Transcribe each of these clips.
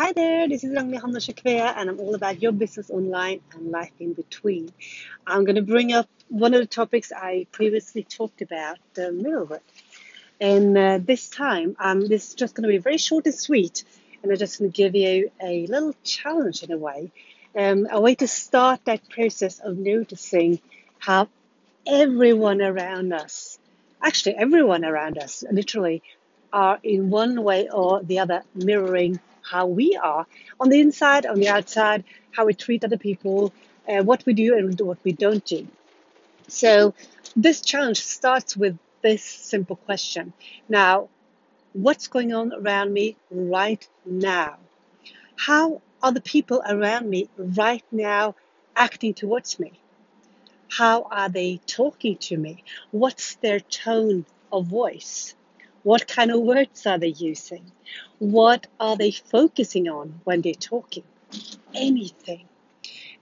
Hi there, this is Ragnhild Hanna Shakvea, and I'm all about your business online and life in between. I'm going to bring up one of the topics I previously talked about, the work. And uh, this time, um, this is just going to be very short and sweet, and I'm just going to give you a little challenge in a way, um, a way to start that process of noticing how everyone around us, actually everyone around us, literally, are in one way or the other mirroring how we are on the inside, on the outside, how we treat other people, uh, what we do and what we don't do. So this challenge starts with this simple question. Now, what's going on around me right now? How are the people around me right now acting towards me? How are they talking to me? What's their tone of voice? What kind of words are they using? What are they focusing on when they're talking? Anything.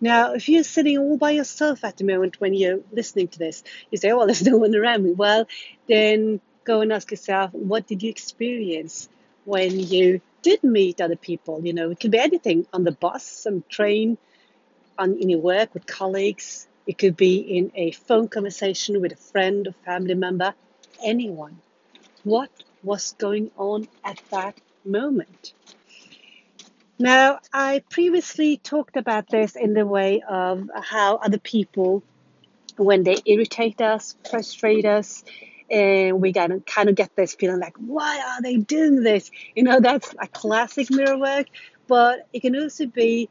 Now, if you're sitting all by yourself at the moment when you're listening to this, you say, oh, well, there's no one around me. Well, then go and ask yourself, what did you experience when you did meet other people? You know, it could be anything on the bus, some train, on, in your work with colleagues. It could be in a phone conversation with a friend or family member, anyone what was going on at that moment. Now, I previously talked about this in the way of how other people, when they irritate us, frustrate us, and we kind of, kind of get this feeling like, why are they doing this? You know, that's a classic mirror work, but it can also be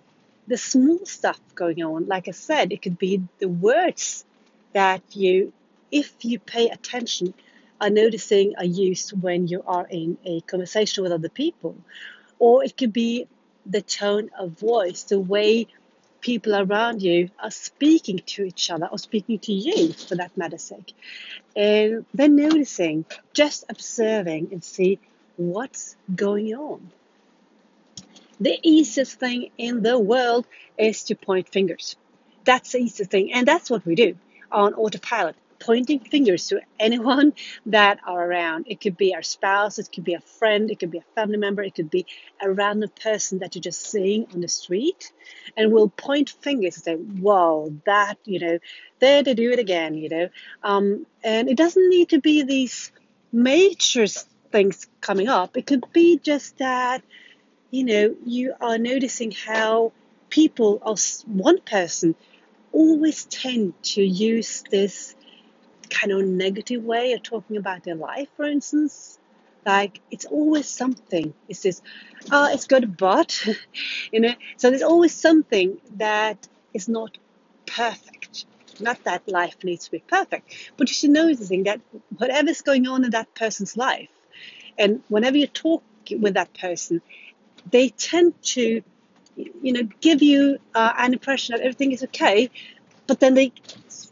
the small stuff going on. Like I said, it could be the words that you, if you pay attention, are noticing are used when you are in a conversation with other people. Or it could be the tone of voice, the way people around you are speaking to each other or speaking to you for that matter sake. And then noticing, just observing and see what's going on. The easiest thing in the world is to point fingers. That's the easiest thing, and that's what we do on autopilot pointing fingers to anyone that are around. It could be our spouse, it could be a friend, it could be a family member, it could be a random person that you're just seeing on the street. And we'll point fingers and say, whoa, that, you know, there they do it again, you know. Um, and it doesn't need to be these major things coming up. It could be just that, you know, you are noticing how people, or one person, always tend to use this kind of negative way of talking about their life, for instance. Like it's always something. It's just, oh, it's good, but you know. So there's always something that is not perfect. Not that life needs to be perfect, but you should noticing that whatever's going on in that person's life, and whenever you talk with that person, they tend to, you know, give you uh, an impression that everything is okay, but then they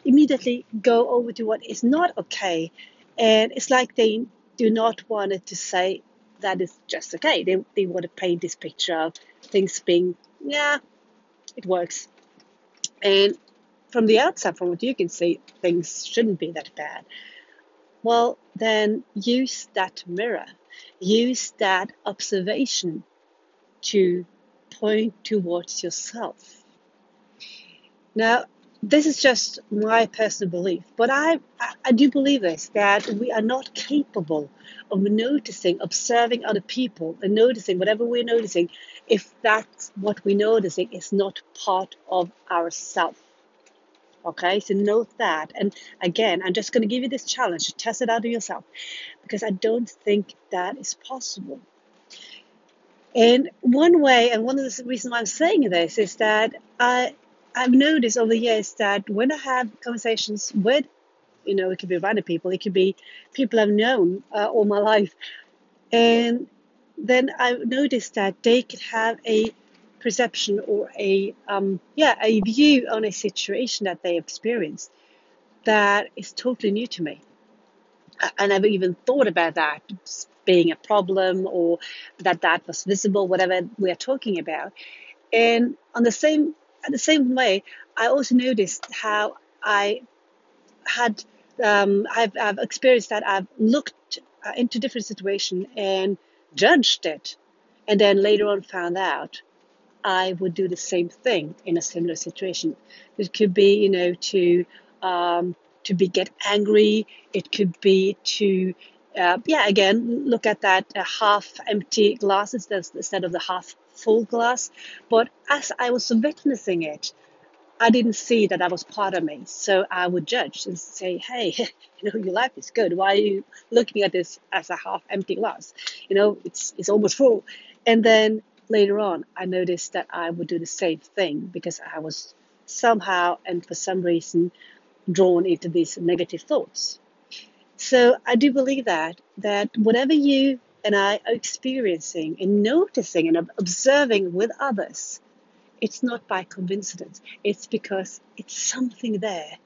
immediately go over to what is not okay. And it's like they do not want it to say that is just okay. They, they want to paint this picture of things being, yeah, it works. And from the outside, from what you can see, things shouldn't be that bad. Well, then use that mirror, use that observation to point towards yourself. Now, this is just my personal belief, but I, I do believe this that we are not capable of noticing, observing other people, and noticing whatever we're noticing if that's what we're noticing is not part of ourself. Okay, so note that. And again, I'm just going to give you this challenge to test it out of yourself because I don't think that is possible. And one way, and one of the reasons why I'm saying this is that I I've noticed over the years that when I have conversations with, you know, it could be random people, it could be people I've known uh, all my life, and then I've noticed that they could have a perception or a um, yeah a view on a situation that they experienced that is totally new to me. I never even thought about that being a problem or that that was visible, whatever we are talking about. And on the same the same way, I also noticed how I had um, I've, I've experienced that I've looked uh, into different situations and judged it, and then later on found out I would do the same thing in a similar situation. It could be, you know, to um, to be get angry. It could be to, uh, yeah, again, look at that uh, half empty glasses instead of the half full glass. But as I was witnessing it, I didn't see that that was part of me. So I would judge and say, hey, you know, your life is good. Why are you looking at this as a half empty glass? You know, it's, it's almost full. And then later on, I noticed that I would do the same thing because I was somehow and for some reason drawn into these negative thoughts. So I do believe that that whatever you and I are experiencing and noticing and observing with others, it's not by coincidence. It's because it's something there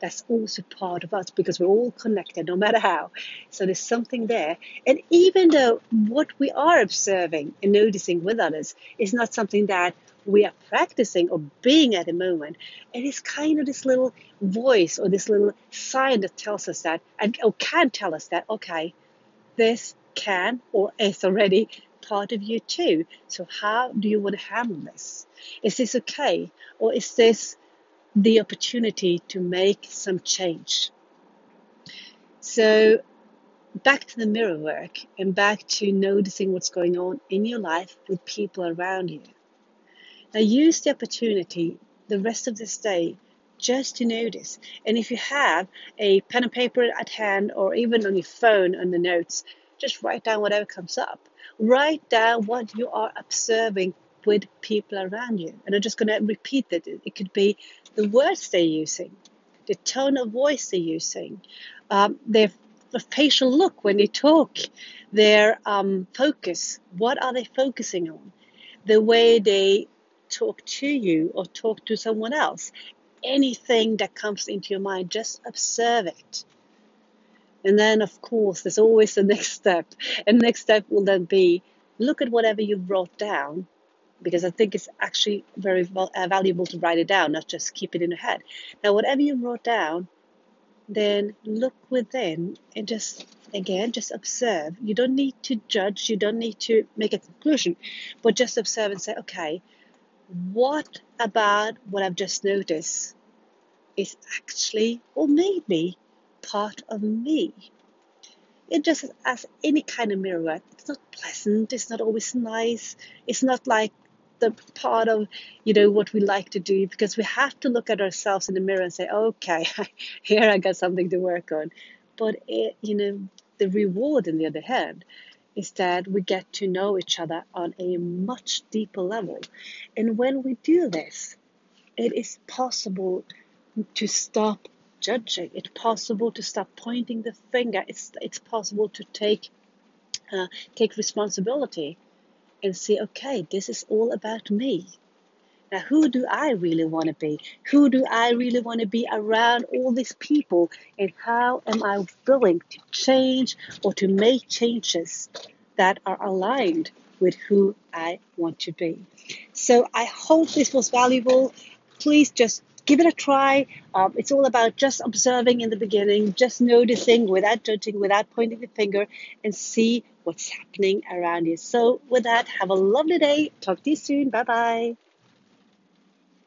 that's also part of us because we're all connected no matter how. So there's something there. And even though what we are observing and noticing with others is not something that we are practicing or being at the moment, it is kind of this little voice or this little sign that tells us that, and or can tell us that, okay, this can or is already part of you too. So how do you want to handle this? Is this okay? Or is this the opportunity to make some change? So back to the mirror work and back to noticing what's going on in your life with people around you. Now use the opportunity the rest of this day just to notice. And if you have a pen and paper at hand or even on your phone on the notes, just write down whatever comes up. Write down what you are observing with people around you. And I'm just going to repeat that. It could be the words they're using, the tone of voice they're using, um, their facial look when they talk, their um, focus. What are they focusing on? The way they talk to you or talk to someone else. Anything that comes into your mind, just observe it. And then, of course, there's always the next step. And next step will then be look at whatever you wrote down, because I think it's actually very uh, valuable to write it down, not just keep it in your head. Now, whatever you wrote down, then look within and just again just observe you don't need to judge you don't need to make a conclusion but just observe and say okay what about what I've just noticed is actually or maybe part of me. It just as any kind of mirror, it's not pleasant, it's not always nice, it's not like the part of you know what we like to do because we have to look at ourselves in the mirror and say okay here i got something to work on but it, you know the reward on the other hand is that we get to know each other on a much deeper level. And when we do this, it is possible to stop judging. It's possible to stop pointing the finger. It's, it's possible to take, uh, take responsibility and say, okay, this is all about me. Now, who do I really want to be? Who do I really want to be around all these people? And how am I willing to change or to make changes that are aligned with who I want to be? So I hope this was valuable. Please just give it a try. Um, it's all about just observing in the beginning, just noticing without judging, without pointing the finger, and see what's happening around you. So, with that, have a lovely day. Talk to you soon. Bye bye.